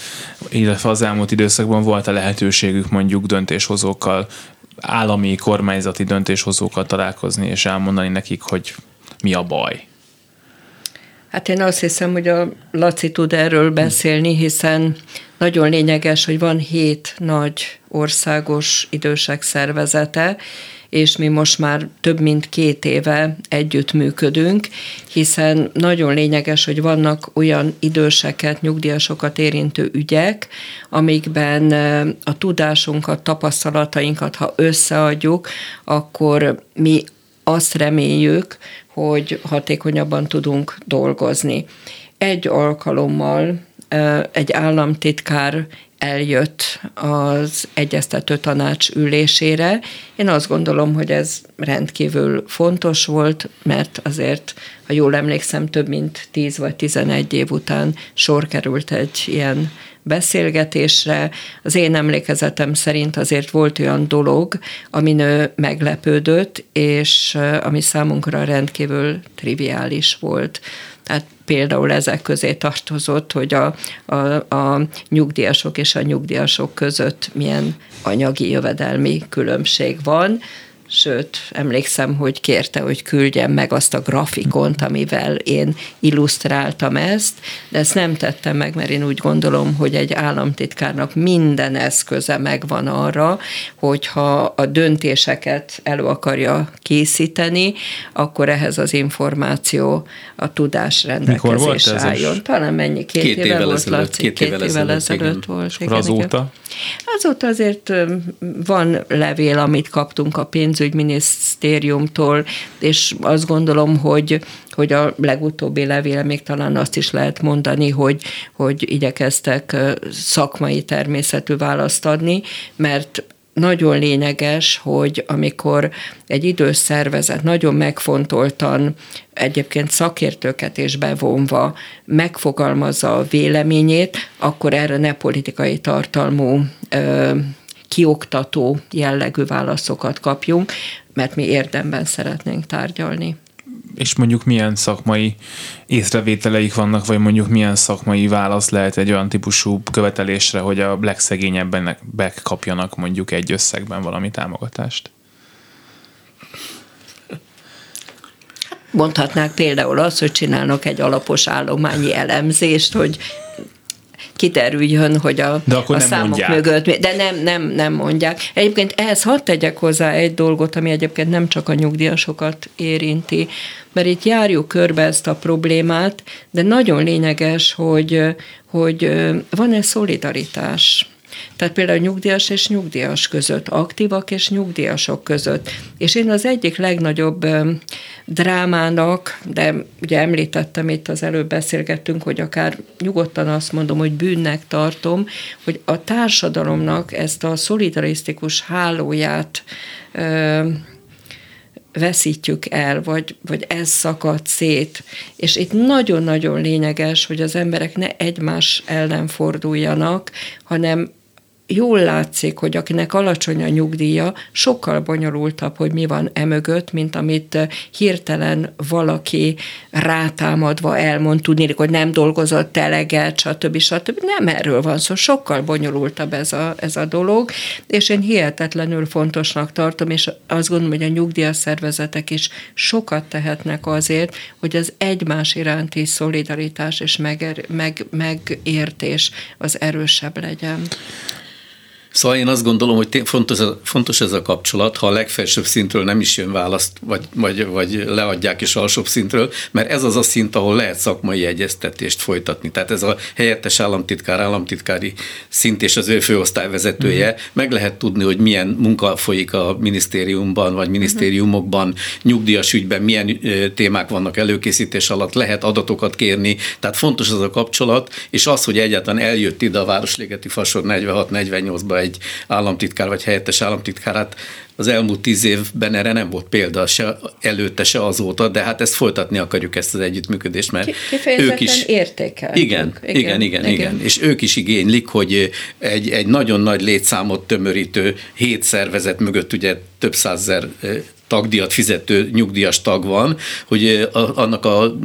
illetve az elmúlt időszakban volt-e lehetőségük mondjuk döntéshozókkal állami kormányzati döntéshozókkal találkozni, és elmondani nekik, hogy mi a baj? Hát én azt hiszem, hogy a Laci tud erről beszélni, hiszen nagyon lényeges, hogy van hét nagy országos idősek szervezete, és mi most már több mint két éve együtt működünk, hiszen nagyon lényeges, hogy vannak olyan időseket, nyugdíjasokat érintő ügyek, amikben a tudásunkat, tapasztalatainkat, ha összeadjuk, akkor mi azt reméljük, hogy hatékonyabban tudunk dolgozni. Egy alkalommal egy államtitkár eljött az egyeztető tanács ülésére. Én azt gondolom, hogy ez rendkívül fontos volt, mert azért, ha jól emlékszem, több mint 10 vagy 11 év után sor került egy ilyen beszélgetésre. Az én emlékezetem szerint azért volt olyan dolog, amin ő meglepődött, és ami számunkra rendkívül triviális volt. Tehát például ezek közé tartozott, hogy a, a, a nyugdíjasok és a nyugdíjasok között milyen anyagi jövedelmi különbség van, sőt, emlékszem, hogy kérte, hogy küldjem meg azt a grafikont, amivel én illusztráltam ezt, de ezt nem tettem meg, mert én úgy gondolom, hogy egy államtitkárnak minden eszköze megvan arra, hogyha a döntéseket elő akarja készíteni, akkor ehhez az információ, a tudás rendelkezésre álljon. Talán mennyi? Két, két éve volt, ezelőtt, Laci? Két, két évvel ezelőtt, ezelőtt volt. Igen, azóta? Azóta azért van levél, amit kaptunk a pénz pénzügyminisztériumtól, és azt gondolom, hogy hogy a legutóbbi levél még talán azt is lehet mondani, hogy, hogy igyekeztek szakmai természetű választ adni, mert nagyon lényeges, hogy amikor egy idős szervezet nagyon megfontoltan, egyébként szakértőket is bevonva megfogalmazza a véleményét, akkor erre ne politikai tartalmú ö, kioktató jellegű válaszokat kapjunk, mert mi érdemben szeretnénk tárgyalni. És mondjuk milyen szakmai észrevételeik vannak, vagy mondjuk milyen szakmai válasz lehet egy olyan típusú követelésre, hogy a legszegényebbenek kapjanak mondjuk egy összegben valami támogatást? Mondhatnák például azt, hogy csinálnak egy alapos állományi elemzést, hogy kiterüljön, hogy a, de akkor a nem számok mondják. mögött, de nem, nem, nem mondják. Egyébként ehhez hadd tegyek hozzá egy dolgot, ami egyébként nem csak a nyugdíjasokat érinti, mert itt járjuk körbe ezt a problémát, de nagyon lényeges, hogy, hogy van-e szolidaritás tehát például nyugdíjas és nyugdíjas között, aktívak és nyugdíjasok között. És én az egyik legnagyobb drámának, de ugye említettem itt az előbb beszélgettünk, hogy akár nyugodtan azt mondom, hogy bűnnek tartom, hogy a társadalomnak ezt a szolidarisztikus hálóját veszítjük el, vagy, vagy ez szakad szét. És itt nagyon-nagyon lényeges, hogy az emberek ne egymás ellen forduljanak, hanem jól látszik, hogy akinek alacsony a nyugdíja, sokkal bonyolultabb, hogy mi van emögött, mint amit eh, hirtelen valaki rátámadva elmond, tudni, hogy nem dolgozott eleget, stb. stb. Nem erről van szó, sokkal bonyolultabb ez a, ez a dolog, és én hihetetlenül fontosnak tartom, és azt gondolom, hogy a nyugdíjas szervezetek is sokat tehetnek azért, hogy az egymás iránti szolidaritás és meger, meg, megértés az erősebb legyen. Szóval én azt gondolom, hogy fontos, fontos ez a kapcsolat, ha a legfelsőbb szintről nem is jön választ, vagy, vagy, vagy leadják is alsóbb szintről, mert ez az a szint, ahol lehet szakmai egyeztetést folytatni. Tehát ez a helyettes államtitkár, államtitkári szint és az ő főosztályvezetője, uh-huh. meg lehet tudni, hogy milyen munka folyik a minisztériumban, vagy minisztériumokban, uh-huh. nyugdíjas ügyben, milyen témák vannak előkészítés alatt, lehet adatokat kérni, tehát fontos ez a kapcsolat, és az, hogy egyáltalán eljött ide a Városligeti Fasor 46-48-ba egy államtitkár vagy helyettes államtitkár, hát az elmúlt tíz évben erre nem volt példa se előtte, se azóta, de hát ezt folytatni akarjuk ezt az együttműködést, mert ők is értékel. Igen, igen, igen, igen, igen, és ők is igénylik, hogy egy, egy nagyon nagy létszámot tömörítő hét szervezet mögött ugye több százezer tagdíjat fizető nyugdíjas tag van, hogy annak a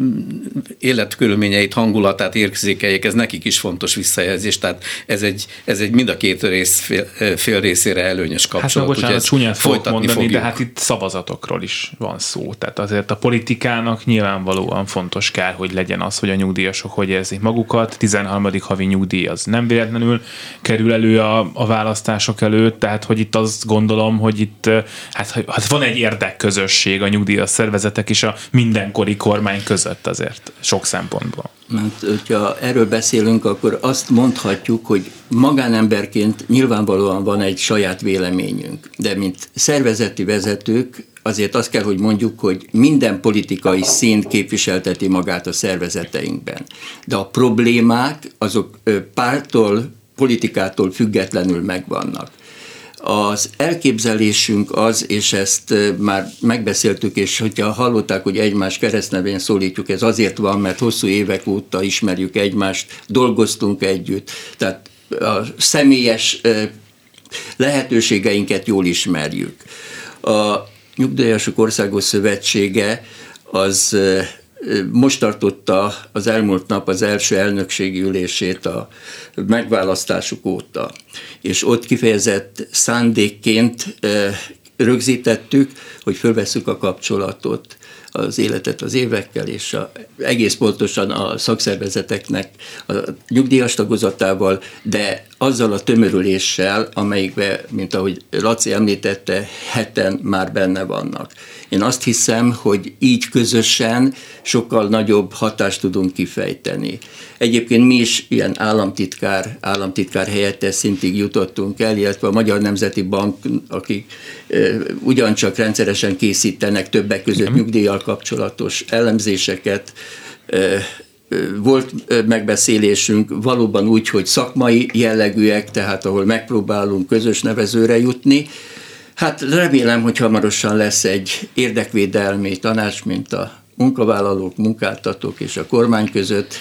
életkörülményeit, hangulatát érzékeljék, ez nekik is fontos visszajelzés, tehát ez egy, ez egy mind a két rész fél, fél részére előnyös kapcsolat. Hát bocsánat, csúnyán fogok mondani, fogjuk. de hát itt szavazatokról is van szó. Tehát azért a politikának nyilvánvalóan fontos kell, hogy legyen az, hogy a nyugdíjasok hogy érzik magukat. 13. havi nyugdíj az nem véletlenül kerül elő a, a választások előtt, tehát hogy itt azt gondolom, hogy itt hát, hát van egy érdekközösség a nyugdíjas szervezetek és a mindenkori kormány között azért sok szempontból. Mert hogyha erről beszélünk, akkor azt mondhatjuk, hogy magánemberként nyilvánvalóan van egy saját véleményünk, de mint szervezeti vezetők azért azt kell, hogy mondjuk, hogy minden politikai szín képviselteti magát a szervezeteinkben. De a problémák azok pártól politikától függetlenül megvannak. Az elképzelésünk az, és ezt már megbeszéltük, és hogyha hallották, hogy egymás keresztnevén szólítjuk, ez azért van, mert hosszú évek óta ismerjük egymást, dolgoztunk együtt, tehát a személyes lehetőségeinket jól ismerjük. A Nyugdíjasok Országos Szövetsége az most tartotta az elmúlt nap az első elnökségi ülését a megválasztásuk óta, és ott kifejezett szándékként rögzítettük, hogy fölveszük a kapcsolatot az életet az évekkel, és a, egész pontosan a szakszervezeteknek a nyugdíjas tagozatával, de azzal a tömörüléssel, amelyikben, mint ahogy Laci említette, heten már benne vannak. Én azt hiszem, hogy így közösen sokkal nagyobb hatást tudunk kifejteni. Egyébként mi is ilyen államtitkár, államtitkár helyettes szintig jutottunk el, illetve a Magyar Nemzeti Bank, akik ugyancsak rendszeresen készítenek többek között nyugdíjjal kapcsolatos elemzéseket, volt megbeszélésünk valóban úgy, hogy szakmai jellegűek, tehát ahol megpróbálunk közös nevezőre jutni. Hát remélem, hogy hamarosan lesz egy érdekvédelmi tanács, mint a munkavállalók, munkáltatók és a kormány között,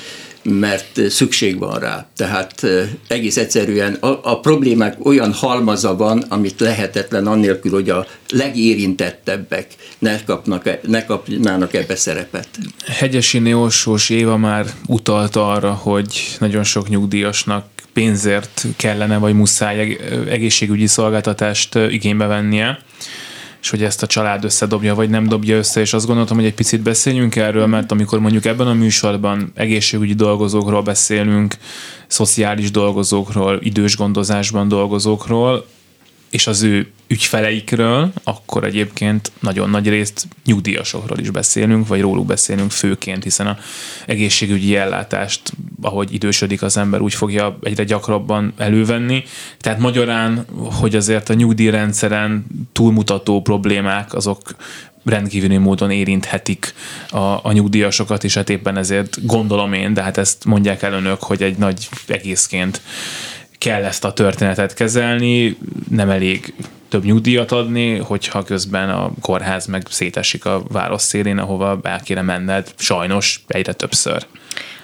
mert szükség van rá. Tehát egész egyszerűen a, a problémák olyan halmaza van, amit lehetetlen annélkül, hogy a legérintettebbek ne, kapnak, ne kapnának ebbe szerepet. Hegyesi Neorsós Éva már utalt arra, hogy nagyon sok nyugdíjasnak pénzért kellene vagy muszáj egészségügyi szolgáltatást igénybe vennie és hogy ezt a család összedobja, vagy nem dobja össze, és azt gondoltam, hogy egy picit beszéljünk erről, mert amikor mondjuk ebben a műsorban egészségügyi dolgozókról beszélünk, szociális dolgozókról, idős gondozásban dolgozókról, és az ő ügyfeleikről, akkor egyébként nagyon nagy részt nyugdíjasokról is beszélünk, vagy róluk beszélünk főként, hiszen a egészségügyi ellátást, ahogy idősödik az ember, úgy fogja egyre gyakrabban elővenni. Tehát magyarán, hogy azért a nyugdíjrendszeren túlmutató problémák, azok rendkívüli módon érinthetik a, a nyugdíjasokat, és hát éppen ezért gondolom én, de hát ezt mondják el önök, hogy egy nagy egészként kell ezt a történetet kezelni, nem elég több nyugdíjat adni, hogyha közben a kórház meg szétesik a város szélén, ahova el kéne menned, sajnos egyre többször.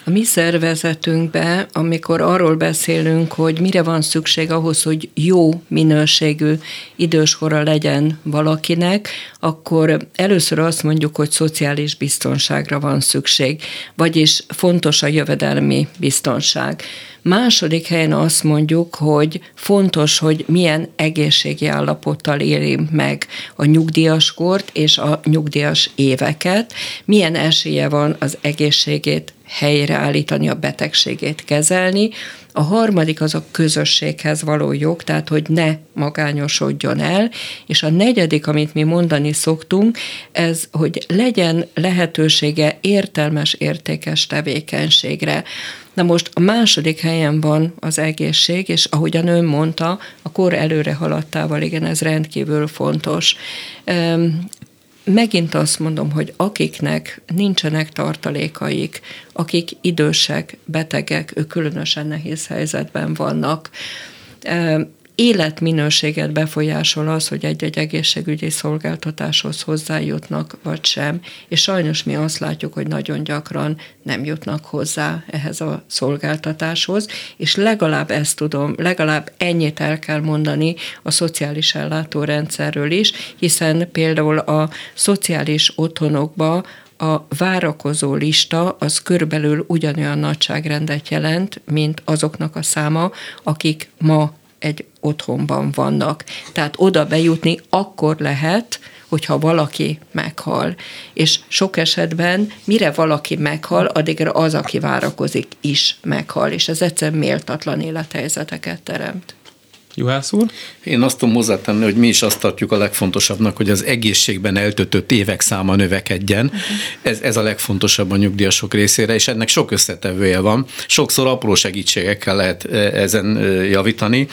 A mi szervezetünkben, amikor arról beszélünk, hogy mire van szükség ahhoz, hogy jó minőségű időskora legyen valakinek, akkor először azt mondjuk, hogy szociális biztonságra van szükség, vagyis fontos a jövedelmi biztonság. Második helyen azt mondjuk, hogy fontos, hogy milyen egészségi állapottal éli meg a nyugdíjas kort és a nyugdíjas éveket, milyen esélye van az egészségét helyreállítani, a betegségét kezelni. A harmadik az a közösséghez való jog, tehát hogy ne magányosodjon el, és a negyedik, amit mi mondani szoktunk, ez, hogy legyen lehetősége értelmes, értékes tevékenységre. Na most a második helyen van az egészség, és ahogyan ön mondta, a kor előre haladtával, igen, ez rendkívül fontos. Megint azt mondom, hogy akiknek nincsenek tartalékaik, akik idősek, betegek, ők különösen nehéz helyzetben vannak életminőséget befolyásol az, hogy egy-egy egészségügyi szolgáltatáshoz hozzájutnak, vagy sem, és sajnos mi azt látjuk, hogy nagyon gyakran nem jutnak hozzá ehhez a szolgáltatáshoz, és legalább ezt tudom, legalább ennyit el kell mondani a szociális ellátórendszerről is, hiszen például a szociális otthonokba a várakozó lista az körülbelül ugyanolyan nagyságrendet jelent, mint azoknak a száma, akik ma egy otthonban vannak. Tehát oda bejutni akkor lehet, hogyha valaki meghal. És sok esetben, mire valaki meghal, addigra az, aki várakozik, is meghal, és ez egyszerűen méltatlan élethelyzeteket teremt. Juhász úr? Én azt tudom hozzátenni, hogy mi is azt tartjuk a legfontosabbnak, hogy az egészségben eltöltött évek száma növekedjen. Uh-huh. Ez, ez a legfontosabb a nyugdíjasok részére, és ennek sok összetevője van. Sokszor apró segítségekkel lehet e, ezen e, javítani.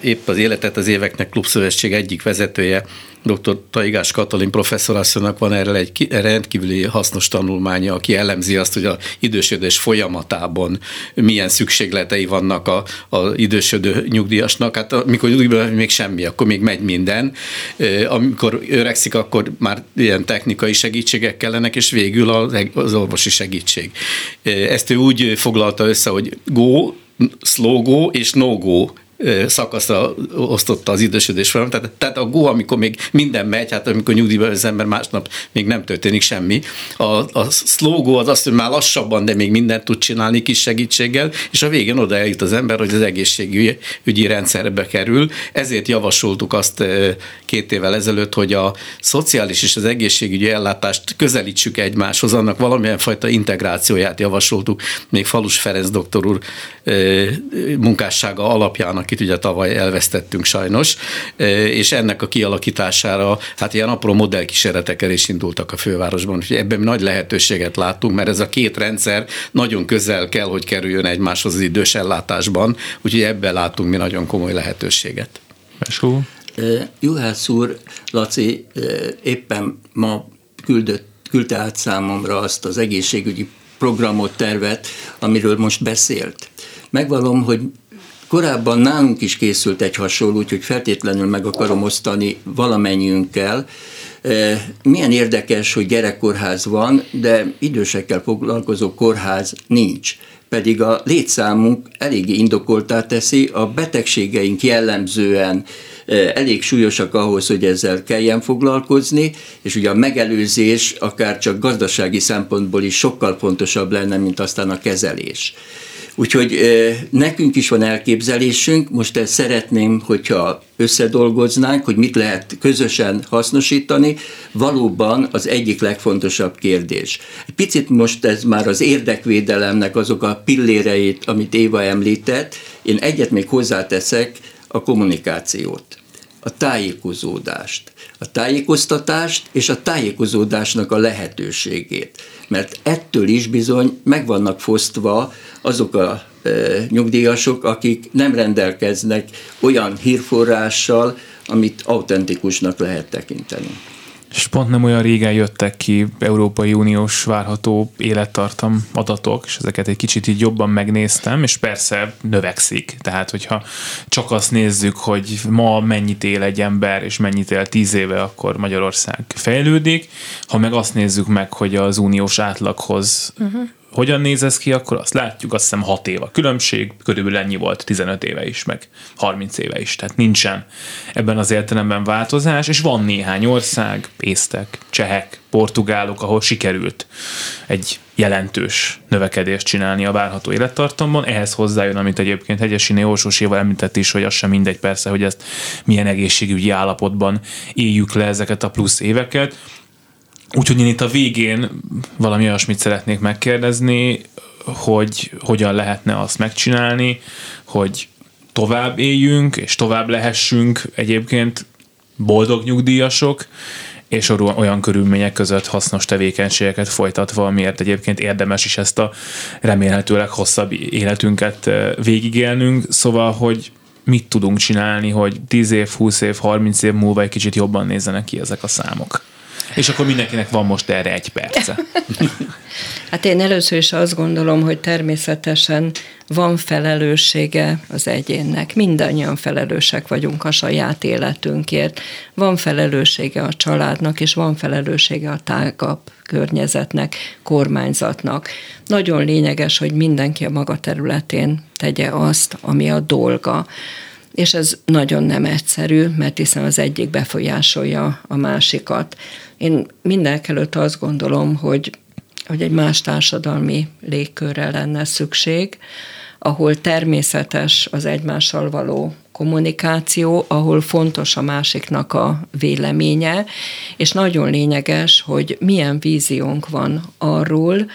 épp az Életet az éveknek klubszövetség egyik vezetője, dr. Taigás Katalin professzorasszonynak van erre egy rendkívüli hasznos tanulmánya, aki elemzi azt, hogy a idősödés folyamatában milyen szükségletei vannak a, a idősödő nyugdíjasnak. Hát amikor nyugdíjban még semmi, akkor még megy minden. Amikor öregszik, akkor már ilyen technikai segítségek kellenek, és végül az, orvosi segítség. Ezt ő úgy foglalta össze, hogy go, slow go és no go szakaszra osztotta az idősödés folyamat. Tehát, tehát a go, amikor még minden megy, hát amikor nyugdíjban az ember másnap még nem történik semmi. A, a slow az azt, hogy már lassabban, de még mindent tud csinálni kis segítséggel, és a végén oda eljut az ember, hogy az egészségügyi rendszerbe kerül. Ezért javasoltuk azt két évvel ezelőtt, hogy a szociális és az egészségügyi ellátást közelítsük egymáshoz, annak valamilyen fajta integrációját javasoltuk, még Falus Ferenc doktor úr munkássága alapján, akit ugye tavaly elvesztettünk sajnos, és ennek a kialakítására hát ilyen apró modellkísérletekkel is indultak a fővárosban, úgyhogy ebben nagy lehetőséget láttunk, mert ez a két rendszer nagyon közel kell, hogy kerüljön egymáshoz az idős ellátásban, úgyhogy ebben látunk mi nagyon komoly lehetőséget. Esó. Juhász úr, Laci éppen ma küldött, küldte át számomra azt az egészségügyi programot, tervet, amiről most beszélt. Megvalom, hogy korábban nálunk is készült egy hasonló, úgyhogy feltétlenül meg akarom osztani valamennyiünkkel. E, milyen érdekes, hogy gyerekkorház van, de idősekkel foglalkozó kórház nincs pedig a létszámunk eléggé indokoltá teszi, a betegségeink jellemzően e, elég súlyosak ahhoz, hogy ezzel kelljen foglalkozni, és ugye a megelőzés akár csak gazdasági szempontból is sokkal fontosabb lenne, mint aztán a kezelés. Úgyhogy nekünk is van elképzelésünk, most ezt szeretném, hogyha összedolgoznánk, hogy mit lehet közösen hasznosítani, valóban az egyik legfontosabb kérdés. Picit most ez már az érdekvédelemnek azok a pilléreit, amit Éva említett, én egyet még hozzáteszek, a kommunikációt, a tájékozódást, a tájékoztatást és a tájékozódásnak a lehetőségét. Mert ettől is bizony meg vannak fosztva azok a e, nyugdíjasok, akik nem rendelkeznek olyan hírforrással, amit autentikusnak lehet tekinteni. És pont nem olyan régen jöttek ki Európai Uniós várható élettartam adatok, és ezeket egy kicsit így jobban megnéztem, és persze növekszik. Tehát, hogyha csak azt nézzük, hogy ma mennyit él egy ember, és mennyit él tíz éve, akkor Magyarország fejlődik. Ha meg azt nézzük meg, hogy az uniós átlaghoz uh-huh hogyan néz ez ki, akkor azt látjuk, azt hiszem 6 év a különbség, körülbelül ennyi volt 15 éve is, meg 30 éve is, tehát nincsen ebben az értelemben változás, és van néhány ország, észtek, csehek, portugálok, ahol sikerült egy jelentős növekedést csinálni a várható élettartamban. Ehhez hozzájön, amit egyébként Hegyesiné Orsoséval említett is, hogy az sem mindegy persze, hogy ezt milyen egészségügyi állapotban éljük le ezeket a plusz éveket. Úgyhogy én itt a végén valami olyasmit szeretnék megkérdezni, hogy hogyan lehetne azt megcsinálni, hogy tovább éljünk, és tovább lehessünk egyébként boldog nyugdíjasok, és olyan körülmények között hasznos tevékenységeket folytatva, miért egyébként érdemes is ezt a remélhetőleg hosszabb életünket eh, végigélnünk. Szóval, hogy mit tudunk csinálni, hogy 10 év, 20 év, 30 év múlva egy kicsit jobban nézzenek ki ezek a számok. És akkor mindenkinek van most erre egy perce. (laughs) Hát én először is azt gondolom, hogy természetesen van felelőssége az egyénnek. Mindannyian felelősek vagyunk a saját életünkért. Van felelőssége a családnak, és van felelőssége a tágabb környezetnek, kormányzatnak. Nagyon lényeges, hogy mindenki a maga területén tegye azt, ami a dolga és ez nagyon nem egyszerű, mert hiszen az egyik befolyásolja a másikat. Én mindenek előtt azt gondolom, hogy, hogy egy más társadalmi légkörre lenne szükség, ahol természetes az egymással való kommunikáció, ahol fontos a másiknak a véleménye, és nagyon lényeges, hogy milyen víziónk van arról,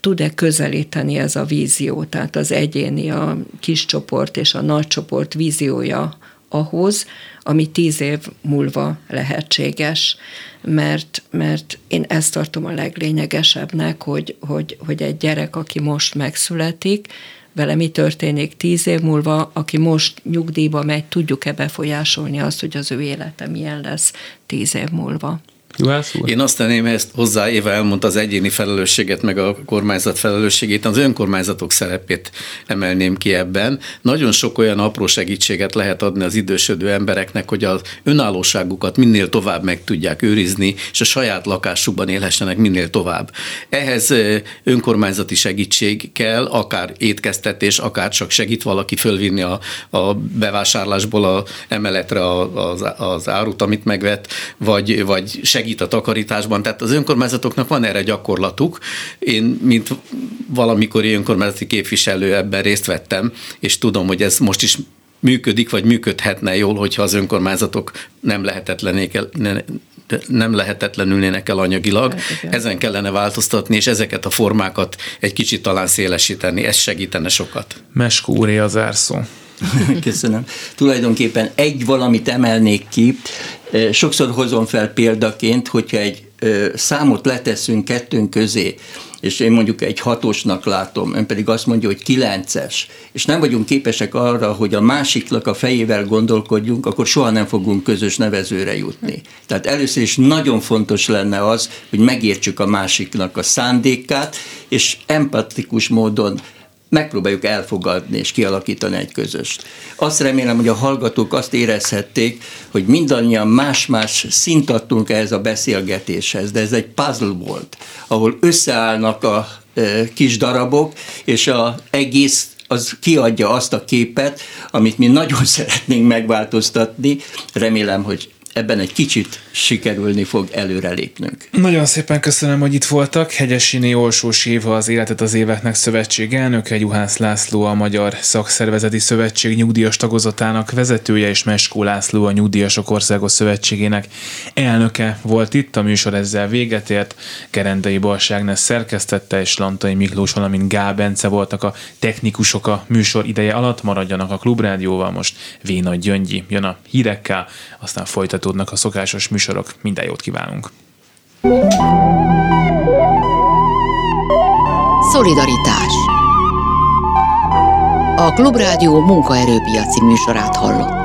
tud-e közelíteni ez a vízió, tehát az egyéni, a kis csoport és a nagy csoport víziója ahhoz, ami tíz év múlva lehetséges, mert, mert én ezt tartom a leglényegesebbnek, hogy, hogy, hogy egy gyerek, aki most megszületik, vele mi történik tíz év múlva, aki most nyugdíjba megy, tudjuk-e befolyásolni azt, hogy az ő élete milyen lesz tíz év múlva. Juhász úr? Én azt tenném ezt hozzá, Éva elmondta az egyéni felelősséget, meg a kormányzat felelősségét, az önkormányzatok szerepét emelném ki ebben. Nagyon sok olyan apró segítséget lehet adni az idősödő embereknek, hogy az önállóságukat minél tovább meg tudják őrizni, és a saját lakásukban élhessenek minél tovább. Ehhez önkormányzati segítség kell, akár étkeztetés, akár csak segít valaki fölvinni a, a bevásárlásból a emeletre az, az árut, amit megvet, vagy, vagy segít segít a takarításban, tehát az önkormányzatoknak van erre gyakorlatuk. Én, mint valamikori önkormányzati képviselő ebben részt vettem, és tudom, hogy ez most is működik, vagy működhetne jól, hogyha az önkormányzatok nem lehetetlenék el, ne, nem lehetetlenülnének el anyagilag. Hát, Ezen kellene változtatni, és ezeket a formákat egy kicsit talán szélesíteni. Ez segítene sokat. Meskúré az árszó. (laughs) Köszönöm. Tulajdonképpen egy valamit emelnék ki. Sokszor hozom fel példaként, hogyha egy számot leteszünk kettőnk közé, és én mondjuk egy hatosnak látom, ön pedig azt mondja, hogy kilences, és nem vagyunk képesek arra, hogy a másiknak a fejével gondolkodjunk, akkor soha nem fogunk közös nevezőre jutni. Tehát először is nagyon fontos lenne az, hogy megértsük a másiknak a szándékát, és empatikus módon megpróbáljuk elfogadni és kialakítani egy közöst. Azt remélem, hogy a hallgatók azt érezhették, hogy mindannyian más-más szint adtunk ehhez a beszélgetéshez, de ez egy puzzle volt, ahol összeállnak a e, kis darabok, és a egész az kiadja azt a képet, amit mi nagyon (laughs) szeretnénk megváltoztatni. Remélem, hogy ebben egy kicsit sikerülni fog előrelépnünk. Nagyon szépen köszönöm, hogy itt voltak. Hegyesini Olsós Éva az Életet az Éveknek Szövetség elnöke, Juhász László a Magyar Szakszervezeti Szövetség nyugdíjas tagozatának vezetője, és Meskó László a Nyugdíjasok Országos Szövetségének elnöke volt itt. A műsor ezzel véget ért. Gerendai Balságnesz szerkesztette, és Lantai Miklós, valamint Gál voltak a technikusok a műsor ideje alatt. Maradjanak a Klubrádióval, most Véna Gyöngyi jön a hírekkel, aztán folytat folytatódnak a szokásos műsorok. Minden jót kívánunk! Szolidaritás A Klubrádió munkaerőpiaci műsorát hallott.